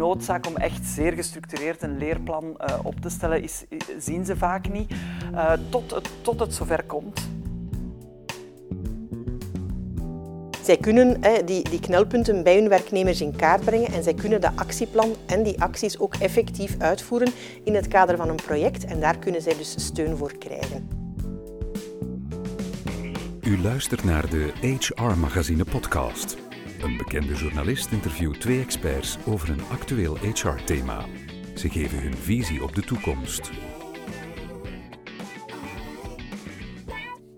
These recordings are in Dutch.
noodzaak om echt zeer gestructureerd een leerplan uh, op te stellen is, zien ze vaak niet, uh, tot, het, tot het zover komt. Zij kunnen hè, die, die knelpunten bij hun werknemers in kaart brengen en zij kunnen de actieplan en die acties ook effectief uitvoeren in het kader van een project en daar kunnen zij dus steun voor krijgen. U luistert naar de HR Magazine podcast. Een bekende journalist interviewt twee experts over een actueel HR-thema. Ze geven hun visie op de toekomst.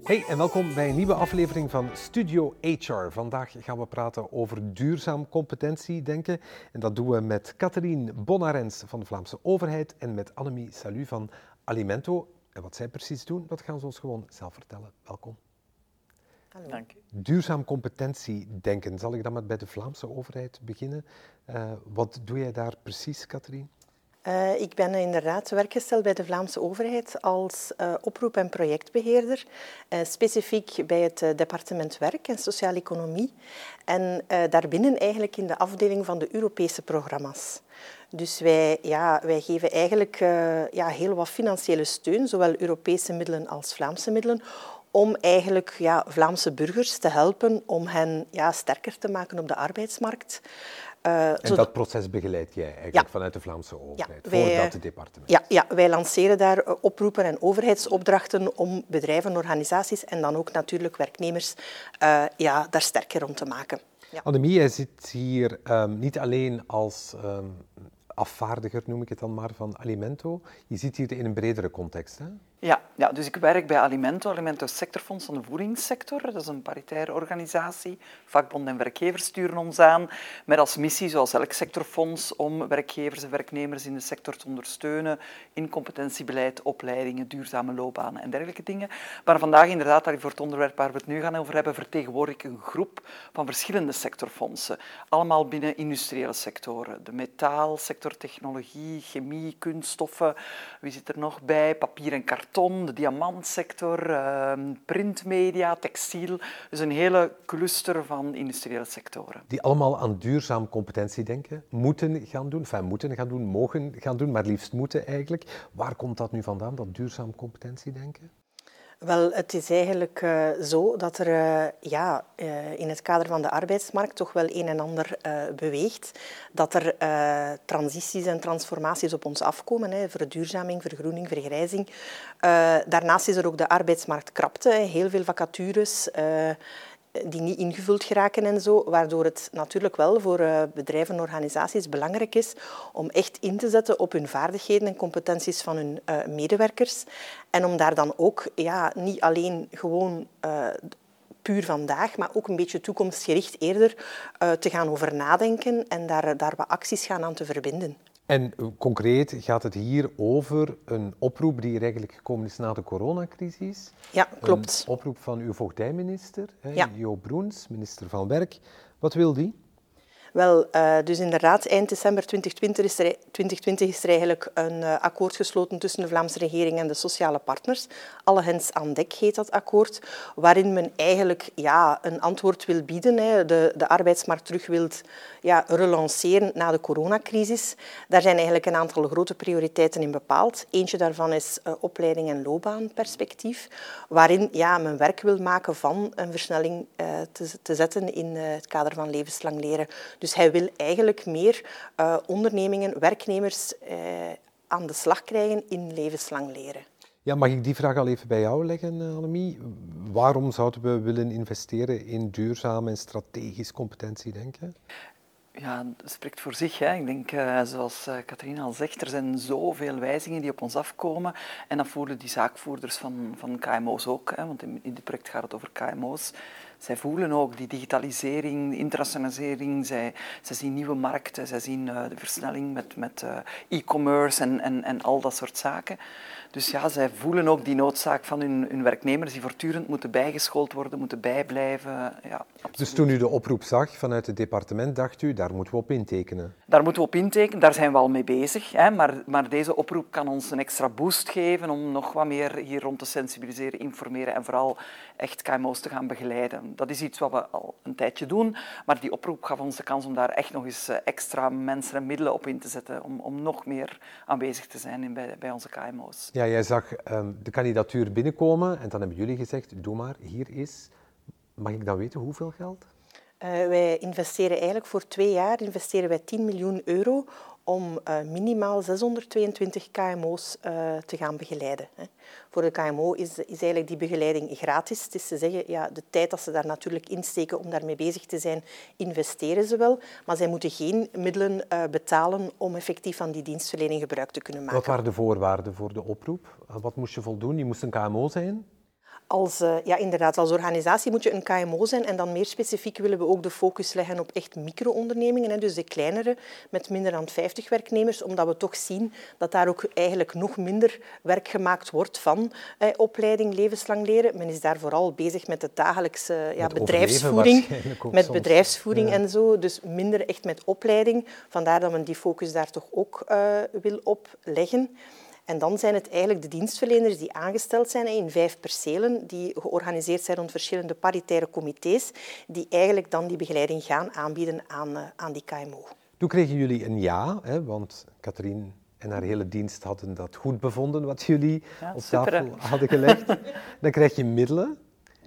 Hey en welkom bij een nieuwe aflevering van Studio HR. Vandaag gaan we praten over duurzaam competentiedenken. En dat doen we met Catherine Bonarens van de Vlaamse overheid en met Annemie Salu van Alimento. En wat zij precies doen, dat gaan ze ons gewoon zelf vertellen. Welkom. Hallo. Dank Duurzaam competentiedenken. Zal ik dan met bij de Vlaamse overheid beginnen? Uh, wat doe jij daar precies, Catherine? Uh, ik ben inderdaad werkgesteld bij de Vlaamse overheid als uh, oproep- en projectbeheerder, uh, specifiek bij het departement Werk en Sociale Economie en daarbinnen eigenlijk in de afdeling van de Europese programma's. Dus wij, ja, wij geven eigenlijk ja, heel wat financiële steun, zowel Europese middelen als Vlaamse middelen, om eigenlijk ja, Vlaamse burgers te helpen om hen ja, sterker te maken op de arbeidsmarkt. Uh, en dat proces begeleid jij eigenlijk vanuit de Vlaamse overheid, ja, voor dat departement? Ja, ja, wij lanceren daar eh, oproepen en overheidsopdrachten om bedrijven, organisaties en dan ook natuurlijk werknemers uh, ja, daar sterker rond te maken. Ja. Annemie, jij zit hier um, niet alleen als um, afvaardiger, noem ik het dan maar, van Alimento. Je zit hier in een bredere context. Hè? Ja, ja, dus ik werk bij Alimento, Alimento Sectorfonds van de voedingssector. Dat is een paritaire organisatie. Vakbonden en werkgevers sturen ons aan met als missie, zoals elk sectorfonds, om werkgevers en werknemers in de sector te ondersteunen in competentiebeleid, opleidingen, duurzame loopbanen en dergelijke dingen. Maar vandaag inderdaad, voor het onderwerp waar we het nu gaan over hebben, vertegenwoordig ik een groep van verschillende sectorfondsen. Allemaal binnen industriële sectoren. De metaalsector, technologie, chemie, kunststoffen. Wie zit er nog bij? Papier en karton de diamantsector, ehm, printmedia, textiel. Dus een hele cluster van industriële sectoren. Die allemaal aan duurzaam competentie denken, moeten gaan doen, enfin moeten gaan doen, mogen gaan doen, maar liefst moeten eigenlijk. Waar komt dat nu vandaan, dat duurzaam competentie denken? Wel, het is eigenlijk uh, zo dat er uh, ja, uh, in het kader van de arbeidsmarkt toch wel een en ander beweegt. Dat er transities en transformaties op ons afkomen, hè, verduurzaming, vergroening, vergrijzing. daarnaast is er ook de arbeidsmarktkrapte, heel veel vacatures die niet ingevuld geraken en zo, waardoor het natuurlijk wel voor uh, bedrijven en organisaties belangrijk is om echt in te zetten op hun vaardigheden en competenties van hun uh, medewerkers. En om daar dan ook ja, niet alleen gewoon puur vandaag, maar ook een beetje toekomstgericht eerder te gaan over nadenken en daar, daar wat acties gaan aan te verbinden. En concreet gaat het hier over een oproep die er eigenlijk gekomen is na de coronacrisis. Ja, klopt. Een oproep van uw voogdijminister, ja. Jo Broens, minister van Werk. Wat wil die? Wel, uh, dus inderdaad, eind december 2020 is er, 2020 is er eigenlijk een uh, akkoord gesloten tussen de Vlaamse regering en de sociale partners. Alle hens aan dek heet dat akkoord, waarin men eigenlijk ja, een antwoord wil bieden, hè, de, de arbeidsmarkt terug wil ja, relanceren na de coronacrisis. Daar zijn eigenlijk een aantal grote prioriteiten in bepaald. Eentje daarvan is uh, opleiding en loopbaanperspectief, waarin ja, men werk wil maken van een versnelling te, te, zetten in het kader van levenslang leren. Dus hij wil eigenlijk meer uh, ondernemingen, werknemers uh, aan de slag krijgen in levenslang leren. Ja, mag ik die vraag al even bij jou leggen, eh, Annemie? Waarom zouden we willen investeren in duurzaam en strategisch competentiedenken? Ja, dat spreekt voor zich. Hè. Ik denk, uh, zoals uh, Katrien al zegt, er zijn zoveel wijzigingen die op ons afkomen. En dat voelen die zaakvoerders van, van KMO's ook. Hè, want in, dit project gaat het over KMO's. Zij voelen ook die digitalisering, de internationalisering. Zij, zij zien nieuwe markten, zij zien uh, de versnelling met, met e-commerce en, en, en al dat soort zaken. Dus ja, zij voelen ook die noodzaak van hun, hun werknemers die voortdurend moeten bijgeschoold worden, moeten bijblijven. Ja, dus toen u de oproep zag vanuit het departement, dacht u, daar moeten we op intekenen? Daar moeten we op intekenen, daar zijn we al mee bezig. Hè, maar, maar deze oproep kan ons een extra boost geven om nog wat meer hier rond te sensibiliseren, informeren en vooral echt KMO's te gaan begeleiden. En dat is iets wat we al een tijdje doen, maar die oproep gaf ons de kans om daar echt nog eens extra mensen en middelen op in te zetten, om, om nog meer aanwezig te zijn in, bij, bij onze KMO's. Ja, jij zag um, de kandidatuur binnenkomen en dan hebben jullie gezegd, doe maar, hier is. Mag ik dan weten hoeveel geld? Uh, wij investeren eigenlijk voor twee jaar investeren wij 10 miljoen euro om uh, minimaal 622 KMO's uh, te gaan begeleiden. Hè. Voor de KMO is, is eigenlijk die begeleiding gratis. Het is te zeggen, ja, de tijd dat ze daar natuurlijk insteken om daarmee bezig te zijn, investeren ze wel. Maar zij moeten geen middelen betalen om effectief van die dienstverlening gebruik te kunnen maken. Wat waren de voorwaarden voor de oproep? Wat moest je voldoen? Je moest een KMO zijn? Als, uh, ja, inderdaad, als organisatie moet je een KMO zijn en dan meer specifiek willen we ook de focus leggen op echt micro-ondernemingen, dus de kleinere met minder dan 50 werknemers, omdat we toch zien dat daar ook eigenlijk nog minder werk gemaakt wordt van eh, opleiding levenslang leren. Men is daar vooral bezig met de dagelijkse ja, bedrijfsvoering, met soms. bedrijfsvoering ja. en zo, dus minder echt met opleiding. Vandaar dat men die focus daar toch ook uh, wil op leggen. En dan zijn het eigenlijk de dienstverleners die aangesteld zijn in vijf percelen, die georganiseerd zijn rond verschillende paritaire comité's, die eigenlijk dan die begeleiding gaan aanbieden aan, uh, aan die KMO. Toen kregen jullie een ja, hè, want Katrien en haar hele dienst hadden dat goed bevonden wat jullie ja, op tafel hadden gelegd. dan krijg je middelen,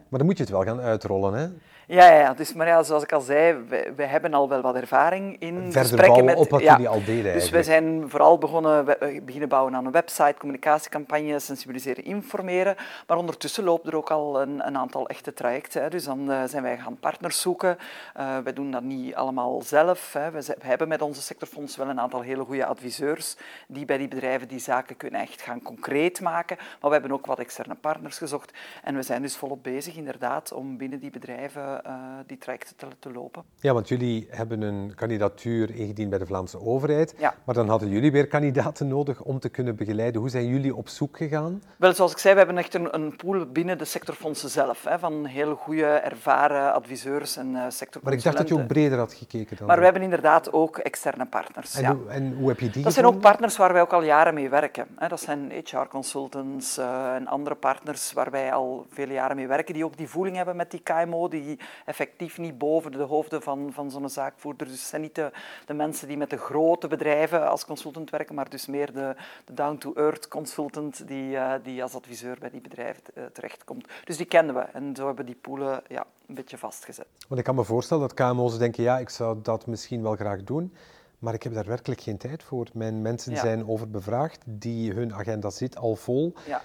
maar dan moet je het wel gaan uitrollen. Hè? Ja, ja, dus, maar ja, zoals ik al zei, we, hebben al wel wat ervaring in Verder gesprekken met... op wat ja, jullie al deden Dus we zijn vooral begonnen, we beginnen bouwen aan een website, communicatiecampagne, sensibiliseren, informeren. Maar ondertussen loopt er ook al een, een aantal echte trajecten. Hè. Dus dan uh, zijn wij gaan partners zoeken. Uh, wij doen dat niet allemaal zelf. Hè. We, we, hebben met onze sectorfonds wel een aantal hele goede adviseurs die bij die bedrijven die zaken kunnen echt gaan concreet maken. Maar we hebben ook wat externe partners gezocht. En we zijn dus volop bezig inderdaad om binnen die bedrijven uh, die trajecten te, te, lopen. Ja, want jullie hebben een kandidatuur ingediend bij de Vlaamse overheid. Ja. Maar dan hadden jullie weer kandidaten nodig om te kunnen begeleiden. Hoe zijn jullie op zoek gegaan? Wel, zoals ik zei, we hebben echt een, een pool binnen de sectorfondsen zelf. Hè, van hele goede, ervaren adviseurs en uh. Maar ik dacht dat je ook breder had gekeken dan Maar we hebben inderdaad ook externe partners. En, ja. hoe, en hoe heb je die Dat zijn ook partners waar wij ook al jaren mee werken. Hè. Dat zijn HR-consultants uh, en andere partners waar wij al vele jaren mee werken, die ook die voeling hebben met die KMO, die effectief niet boven de hoofden van, van zo'n zaakvoerder. Dus het zijn niet de, de, mensen die met de grote bedrijven als consultant werken, maar dus meer de, de down-to-earth consultant die, uh, die als adviseur bij die bedrijven uh, terechtkomt. Dus die kennen we en zo hebben die poelen ja, een beetje vastgezet. Want ik kan me voorstellen dat KMO's denken, ja, ik zou dat misschien wel graag doen. Maar ik heb daar werkelijk geen tijd voor. Mijn mensen ja. zijn overbevraagd, die, hun agenda zit al vol. Ja.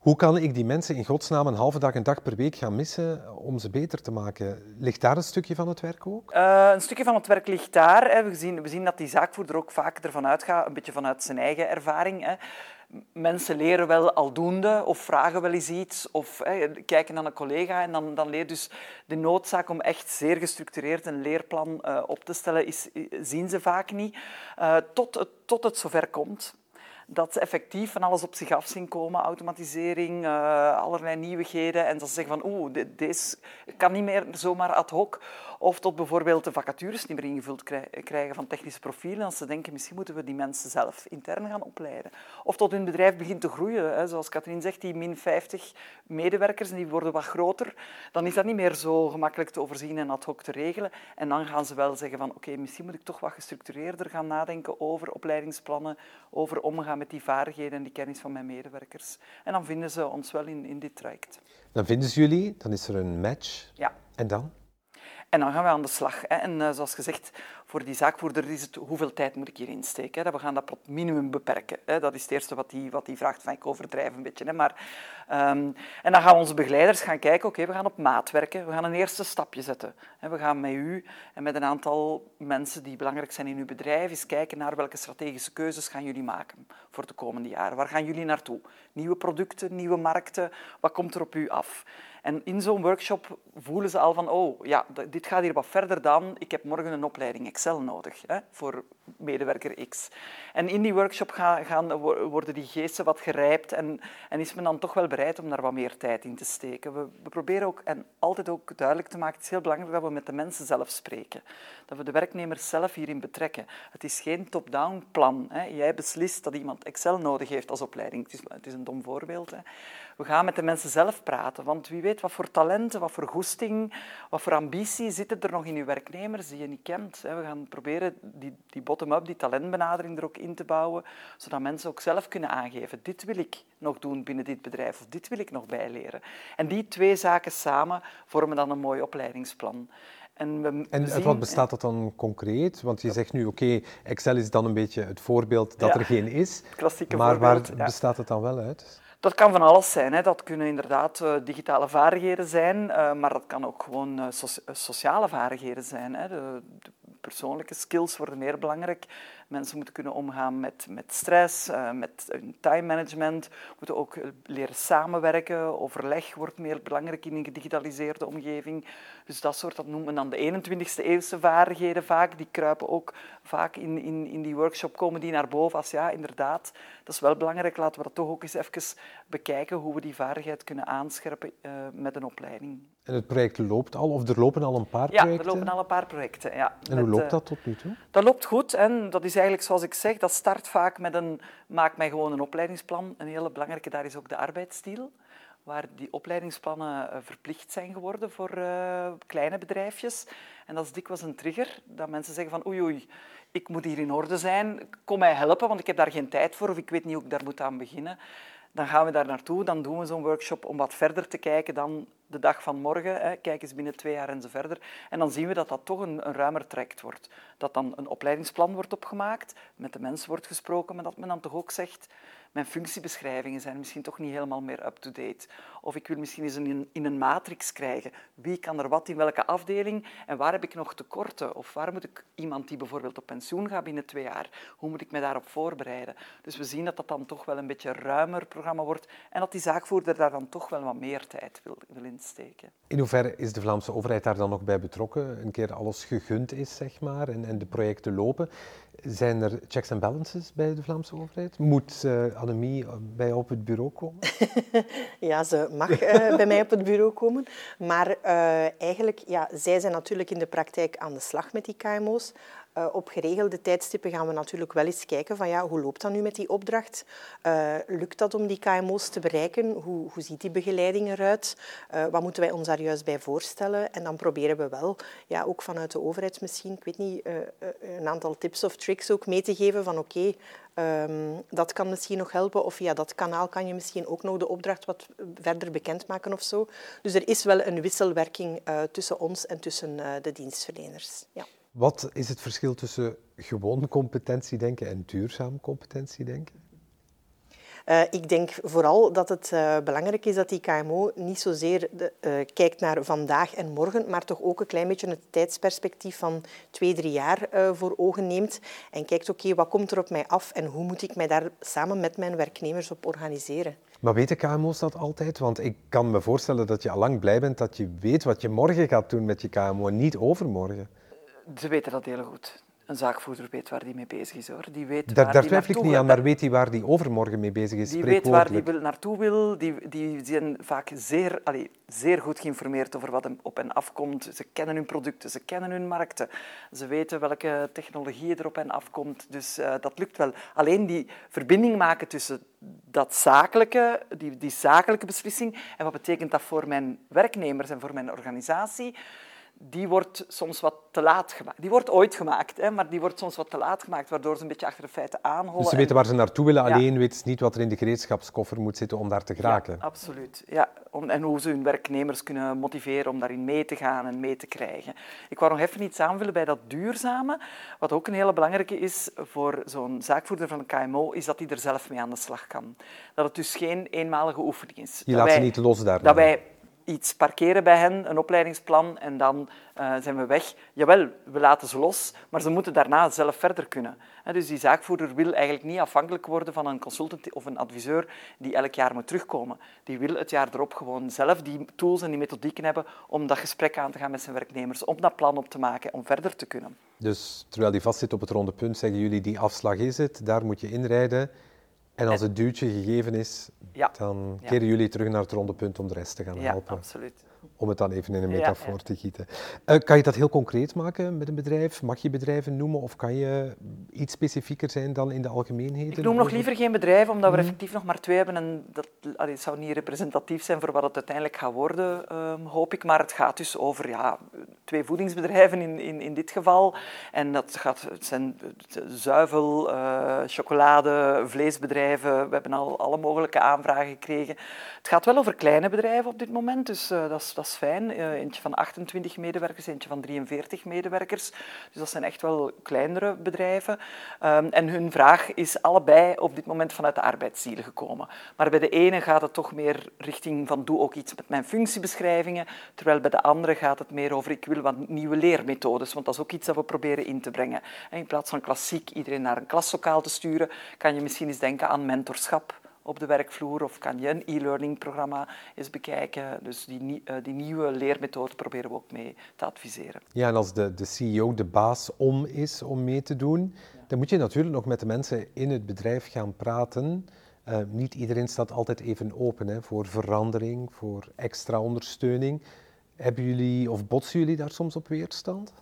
Hoe kan ik die mensen in godsnaam een halve dag, een dag per week gaan missen om ze beter te maken? Ligt daar een stukje van het werk ook? Uh, een stukje van het werk ligt daar. Hè. We, zien, we zien dat die zaakvoerder ook vaak ervan uitgaat, een beetje vanuit zijn eigen ervaring. Hè. Mensen leren wel aldoende of vragen wel eens iets of hè, kijken naar een collega en dan, dan leer dus de noodzaak om echt zeer gestructureerd een leerplan uh, op te stellen, is, zien ze vaak niet. Uh, tot, het, tot het zover komt dat ze effectief van alles op zich af zien komen, automatisering, uh, allerlei nieuwigheden, en dat ze zeggen van oeh, deze kan niet meer zomaar ad hoc. Of tot bijvoorbeeld de vacatures niet meer ingevuld krijgen van technische profielen, als ze denken misschien moeten we die mensen zelf intern gaan opleiden. Of tot hun bedrijf begint te groeien, hè. zoals Katrien zegt, die min 50 medewerkers, die worden wat groter, dan is dat niet meer zo gemakkelijk te overzien en ad hoc te regelen. En dan gaan ze wel zeggen van oké, misschien moet ik toch wat gestructureerder gaan nadenken over opleidingsplannen, over omgaan met die vaardigheden en die kennis van mijn medewerkers. En dan vinden ze ons wel in, in dit traject. Dan vinden ze jullie, dan is er een match. Ja. En dan? En dan gaan we aan de slag. En uh, zoals gezegd, voor die zaakvoerder is het hoeveel tijd moet ik hierin steken. Hè. We gaan dat tot minimum beperken. Dat is het eerste wat hij wat die vraagt. Van, ik overdrijf een beetje. Maar, um, en dan gaan onze begeleiders gaan kijken, oké, we gaan op maat werken. We gaan een eerste stapje zetten. We gaan met u en met een aantal mensen die belangrijk zijn in uw bedrijf eens kijken naar welke strategische keuzes gaan jullie maken voor de komende jaren. Waar gaan jullie naartoe? Nieuwe producten, nieuwe markten, wat komt er op u af? En in zo'n workshop voelen ze al van, oh ja, dit gaat hier wat verder dan, ik heb morgen een opleiding Excel nodig hè, voor medewerker X. En in die workshop gaan, gaan, worden die geesten wat gerijpt en, en, is men dan toch wel bereid om daar wat meer tijd in te steken. We, proberen ook, en altijd ook duidelijk te maken, het is heel belangrijk dat we met de mensen zelf spreken. Dat we de werknemers zelf hierin betrekken. Het is geen top-down plan. Hè. Jij beslist dat iemand Excel nodig heeft als opleiding. Het is, het is een dom voorbeeld. Hè. We gaan met de mensen zelf praten, want wie weet wat voor talenten, wat voor goesting, wat voor ambitie zitten er nog in uw werknemers die je niet kent. We gaan proberen die, die bottom-up, die talentbenadering er ook in te bouwen, zodat mensen ook zelf kunnen aangeven, dit wil ik nog doen binnen dit bedrijf of dit wil ik nog bijleren. En die twee zaken samen vormen dan een mooi opleidingsplan. En, we, en wat bestaat dat dan concreet? Want je zegt nu, oké, Excel is dan een beetje het voorbeeld dat er geen is. Klassieke maar waar bestaat het dan wel uit? Dat kan van alles zijn. Hè. Dat kunnen inderdaad uh, digitale vaardigheden zijn, uh, maar dat kan ook gewoon so sociale vaardigheden zijn. Hè. De, persoonlijke skills worden meer belangrijk. Mensen moeten kunnen omgaan met, met stress, uh, met time management, moeten ook leren samenwerken. Overleg wordt meer belangrijk in een gedigitaliseerde omgeving. Dus dat soort, dat noemen we dan de 21ste eeuwse vaardigheden vaak. Die kruipen ook vaak in, in, in die workshop, komen die naar boven als ja, inderdaad, dat is wel belangrijk. Laten we dat toch ook eens even bekijken, hoe we die vaardigheid kunnen aanscherpen uh, met een opleiding. En het project loopt al, of er lopen al een paar projecten? Ja, er lopen al een paar projecten, ja. En hoe loopt dat tot nu toe? Dat loopt goed en dat is eigenlijk zoals ik zeg, dat start vaak met een, maak mij gewoon een opleidingsplan. Een hele belangrijke daar is ook de arbeidsstiel, waar die opleidingsplannen verplicht zijn geworden voor uh, kleine bedrijfjes. En dat is dikwijls een trigger, dat mensen zeggen van oei oei, ik moet hier in orde zijn, kom mij helpen, want ik heb daar geen tijd voor of ik weet niet hoe ik daar moet aan beginnen. Dan gaan we daar naartoe, dan doen we zo'n workshop om wat verder te kijken dan de dag van morgen. Hè. Kijk eens binnen twee jaar en zo verder. En dan zien we dat dat toch een, een ruimer traject wordt. Dat dan een opleidingsplan wordt opgemaakt, met de mensen wordt gesproken, maar dat men dan toch ook zegt mijn functiebeschrijvingen zijn misschien toch niet helemaal meer up-to-date. Of ik wil misschien eens in, in een matrix krijgen. Wie kan er wat in welke afdeling en waar heb ik nog tekorten? Of waar moet ik iemand die bijvoorbeeld op pensioen gaat binnen twee jaar, hoe moet ik me daarop voorbereiden? Dus we zien dat dat dan toch wel een beetje een ruimer programma wordt en dat die zaakvoerder daar dan toch wel wat meer tijd wil, wil In hoeverre is de Vlaamse overheid daar dan nog bij betrokken? Een keer alles gegund is, zeg maar, en, en de projecten lopen. Zijn er checks and balances bij de Vlaamse overheid? Moet uh, Annemie bij op het bureau komen? ja, ze mag uh, bij mij op het bureau komen. Maar uh, eigenlijk, ja, zij zijn natuurlijk in de praktijk aan de slag met die KMO's. Uh, op geregelde tijdstippen gaan we natuurlijk wel eens kijken van ja, hoe loopt dat nu met die opdracht? Uh, lukt dat om die KMO's te bereiken? Hoe, hoe ziet die begeleiding eruit? Uh, wat moeten wij ons daar juist bij voorstellen? En dan proberen we wel, ja, ook vanuit de overheid misschien, ik weet niet, een aantal tips of tricks ook mee te geven van oké, um, dat kan misschien nog helpen of via dat kanaal kan je misschien ook nog de opdracht wat verder bekendmaken of zo. Dus er is wel een wisselwerking tussen ons en tussen de dienstverleners. Ja. Wat is het verschil tussen gewoon competentiedenken en duurzaam competentiedenken? Uh, ik denk vooral dat het uh, belangrijk is dat die KMO niet zozeer de, uh, kijkt naar vandaag en morgen, maar toch ook een klein beetje het tijdsperspectief van twee, drie jaar voor ogen neemt en kijkt, oké, okay, wat komt er op mij af en hoe moet ik mij daar samen met mijn werknemers op organiseren? Maar weten KMO's dat altijd? Want ik kan me voorstellen dat je al lang blij bent dat je weet wat je morgen gaat doen met je KMO en niet overmorgen. Ze weten dat heel goed. Een zaakvoerder weet waar die mee bezig is. Hoor. Die weet daar waar daar twijfel ik niet aan, maar weet hij waar die overmorgen mee bezig is? Die weet waar die wil, naartoe wil. Die, die zijn vaak zeer, allee, zeer goed geïnformeerd over wat op hen afkomt. Ze kennen hun producten, ze kennen hun markten. Ze weten welke technologie er op hen afkomt. Dus uh, dat lukt wel. Alleen die verbinding maken tussen dat zakelijke, die, die zakelijke beslissing en wat betekent dat voor mijn werknemers en voor mijn organisatie die wordt soms wat te laat gemaakt. Die wordt ooit gemaakt, hè, maar die wordt soms wat te laat gemaakt, waardoor ze een beetje achter de feiten aanhollen. Dus ze weten waar ze naartoe willen, ja. alleen weten ze niet wat er in de gereedschapskoffer moet zitten om daar te geraken. Ja, absoluut. Ja. Om, en hoe ze hun werknemers kunnen motiveren om daarin mee te gaan en mee te krijgen. Ik wou nog even iets aanvullen bij dat duurzame. Wat ook een hele belangrijke is voor zo'n zaakvoerder van een KMO, is dat hij er zelf mee aan de slag kan. Dat het dus geen eenmalige oefening is. Je laat wij, ze niet los daarna. Dat wij iets parkeren bij hen, een opleidingsplan, en dan uh, zijn we weg. Jawel, we laten ze los, maar ze moeten daarna zelf verder kunnen. Dus die zaakvoerder wil eigenlijk niet afhankelijk worden van een consultant of een adviseur die elk jaar moet terugkomen. Die wil het jaar erop gewoon zelf die tools en die methodieken hebben om dat gesprek aan te gaan met zijn werknemers, om dat plan op te maken, om verder te kunnen. Dus terwijl die vastzit op het ronde punt, zeggen jullie die afslag is het, daar moet je inrijden. En als het duwtje gegeven is, ja. dan keren jullie terug naar het ronde punt om de rest te gaan ja, helpen. absoluut. Om het dan even in een metafoor te gieten. Uh, kan je dat heel concreet maken met een bedrijf? Mag je bedrijven noemen of kan je iets specifieker zijn dan in de algemeenheden? Ik noem nog liever geen bedrijven, omdat we mhm. effectief nog maar twee hebben en dat allee, zou niet representatief zijn voor wat het uiteindelijk gaat worden, uh, hoop ik. Maar het gaat dus over ja, twee voedingsbedrijven in, in, in dit geval. En dat gaat, het zijn zuivel, uh, chocolade, vleesbedrijven. We hebben al alle mogelijke aanvragen gekregen. Het gaat wel over kleine bedrijven op dit moment, dus uh, dat, is, is fijn. Uh, eentje van 28 medewerkers, eentje van 43 medewerkers. Dus dat zijn echt wel kleinere bedrijven. Um, en hun vraag is allebei op dit moment vanuit de arbeidszielen gekomen. Maar bij de ene gaat het toch meer richting van doe ook iets met mijn functiebeschrijvingen, terwijl bij de andere gaat het meer over ik wil wat nieuwe leermethodes, want dat is ook iets dat we proberen in te brengen. In plaats van klassiek iedereen naar een klaslokaal te sturen, kan je misschien eens denken aan mentorschap op de werkvloer of kan je een e-learning programma eens bekijken. Dus die, uh, die nieuwe leermethode proberen we ook mee te adviseren. Ja, en als de, de CEO de baas om is om mee te doen, dan moet je natuurlijk nog met de mensen in het bedrijf gaan praten. Uh, niet iedereen staat altijd even open hè, voor verandering, voor extra ondersteuning. Hebben jullie of botsen jullie daar soms op weerstand?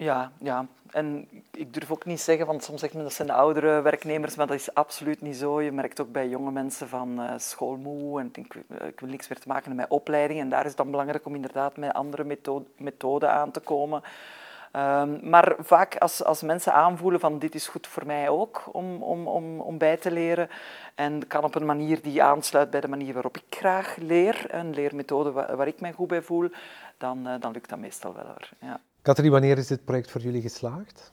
Ja, ja. En ik durf ook niet zeggen, want soms zegt men dat zijn de oudere werknemers, maar dat is absoluut niet zo. Je merkt ook bij jonge mensen van uh, schoolmoe en ik, eh, ik, wil niks meer te maken met opleiding. En daar is het dan belangrijk om inderdaad met andere methode, methoden aan te komen. Um, maar vaak als, als mensen aanvoelen van dit is goed voor mij ook om, om, om, om bij te leren en kan op een manier die aansluit bij de manier waarop ik graag leer, een leermethode waar, waar ik mij goed bij voel, dan, uh, dan lukt dat meestal wel hoor. Ja. Katrien, wanneer is dit project voor jullie geslaagd?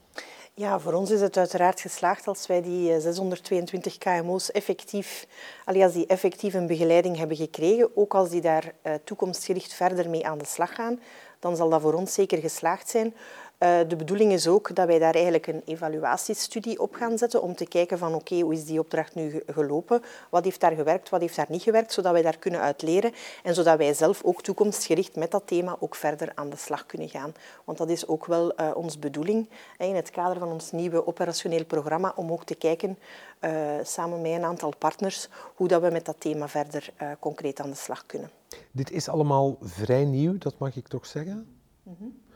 Ja, voor ons is het uiteraard geslaagd als wij die 622 eh, KMO's effectief, alias die effectief een begeleiding hebben gekregen. Ook als die daar uh, toekomstgericht verder mee aan de slag gaan, dan zal dat voor ons zeker geslaagd zijn. Uh, de bedoeling is ook dat wij daar eigenlijk een evaluatiestudie op gaan zetten om te kijken van oké, okay, hoe is die opdracht nu gelopen? Wat heeft daar gewerkt, wat heeft daar niet gewerkt? Zodat wij daar kunnen uit leren en zodat wij zelf ook toekomstgericht met dat thema ook verder aan de slag kunnen gaan. Want dat is ook wel uh, onze bedoeling in het kader van ons nieuwe operationeel programma om ook te kijken uh, samen met een aantal partners hoe dat we met dat thema verder concreet aan de slag kunnen. Dit is allemaal vrij nieuw, dat mag ik toch zeggen? Mm -hmm.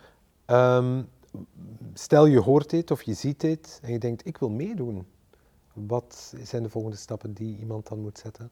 Um, stel je hoort dit of je ziet dit en je denkt, ik wil meedoen. Wat zijn de volgende stappen die iemand dan moet zetten?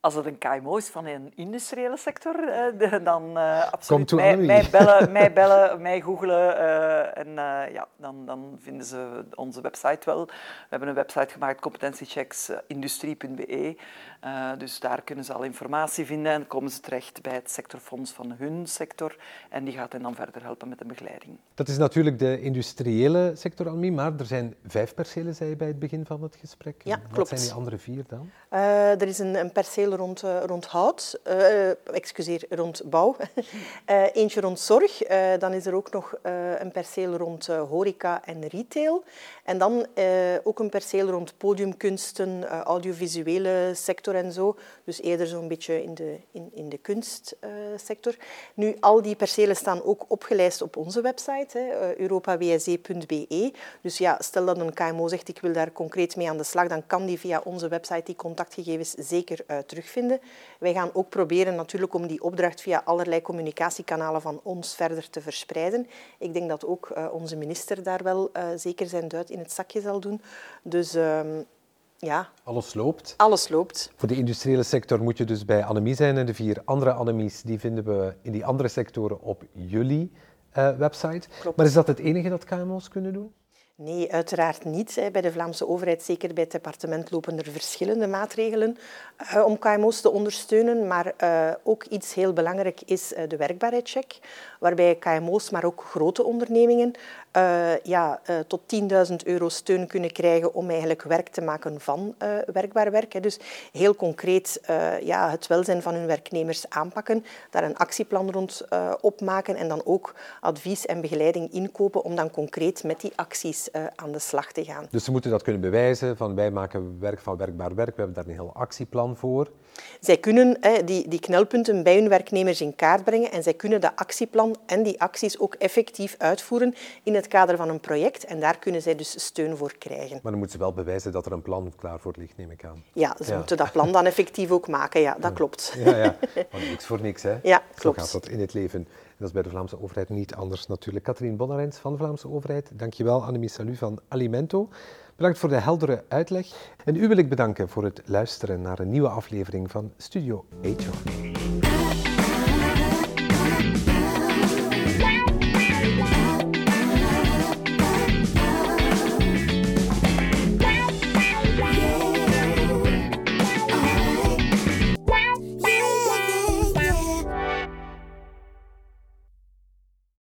Als het een KMO is van een industriële sector, eh, dan uh, absoluut mij, mij, bellen, mij bellen, mij googlen uh, en ja, dan, dan vinden ze onze website wel. We hebben een website gemaakt, competentiechecksindustrie.be. Uh, dus daar kunnen ze al informatie vinden en komen ze terecht bij het sectorfonds van hun sector en die gaat hen dan verder helpen met de begeleiding. Dat is natuurlijk de industriële sector, Almi, maar er zijn vijf percelen, zei je bij het begin van het gesprek. Ja, klopt. Wat zijn die andere vier dan? Uh, er is een, een perceel rond, uh, rond hout, excuseer, rond bouw. eentje rond zorg. dan is er ook nog een perceel rond horeca en retail. En dan ook een perceel rond podiumkunsten, audiovisuele sector en zo. Dus eerder zo'n beetje in de, in, in de kunstsector. nu, al die percelen staan ook opgelijst op onze website, uh, europawse.be. Dus ja, stel dat een KMO zegt ik wil daar concreet mee aan de slag, dan kan die via onze website die contactgegevens zeker uh, terugvinden. Wij gaan ook proberen natuurlijk om die opdracht via allerlei communicatiekanalen van ons verder te verspreiden. Ik denk dat ook uh, onze minister daar wel zeker zijn duit in het zakje zal doen. Dus ehm, ja. Alles loopt. Alles loopt. Voor de industriële sector moet je dus bij Anemie zijn en de vier andere Anemies die vinden we in die andere sectoren op jullie uh, website. Klopt. Maar is dat het enige dat KMO's kunnen doen? Nee, uiteraard niet. Bij de Vlaamse overheid, zeker bij het departement, lopen er verschillende maatregelen uh, om KMO's te ondersteunen. Maar uh, ook iets heel belangrijk is de werkbaarheidscheck, waarbij KMO's, maar ook grote ondernemingen, ja, tot 10.000 euro steun kunnen krijgen om eigenlijk werk te maken van werkbaar werk. Dus heel concreet ja, het welzijn van hun werknemers aanpakken, daar een actieplan rond opmaken en dan ook advies en begeleiding inkopen om dan concreet met die acties aan de slag te gaan. Dus ze moeten dat kunnen bewijzen van wij maken werk van werkbaar werk, we hebben daar een heel actieplan voor. Zij kunnen hè, die, die knelpunten bij hun werknemers in kaart brengen en zij kunnen dat actieplan en die acties ook effectief uitvoeren in het kader van een project. En daar kunnen zij dus steun voor krijgen. Maar dan moeten ze wel bewijzen dat er een plan klaar voor ligt, neem ik aan. Ja, ze moeten dat plan dan effectief ook maken. Ja, dat klopt. Ja, ja. Maar niks voor niks, hè? Ja, Zo klopt. gaat dat in het leven. Dat is bij de Vlaamse overheid niet anders natuurlijk. Katrien Bonnarens van de Vlaamse overheid. Dankjewel, Annemie Salu van Alimento. Bedankt voor de heldere uitleg. En u wil ik bedanken voor het luisteren naar een nieuwe aflevering van Studio HR.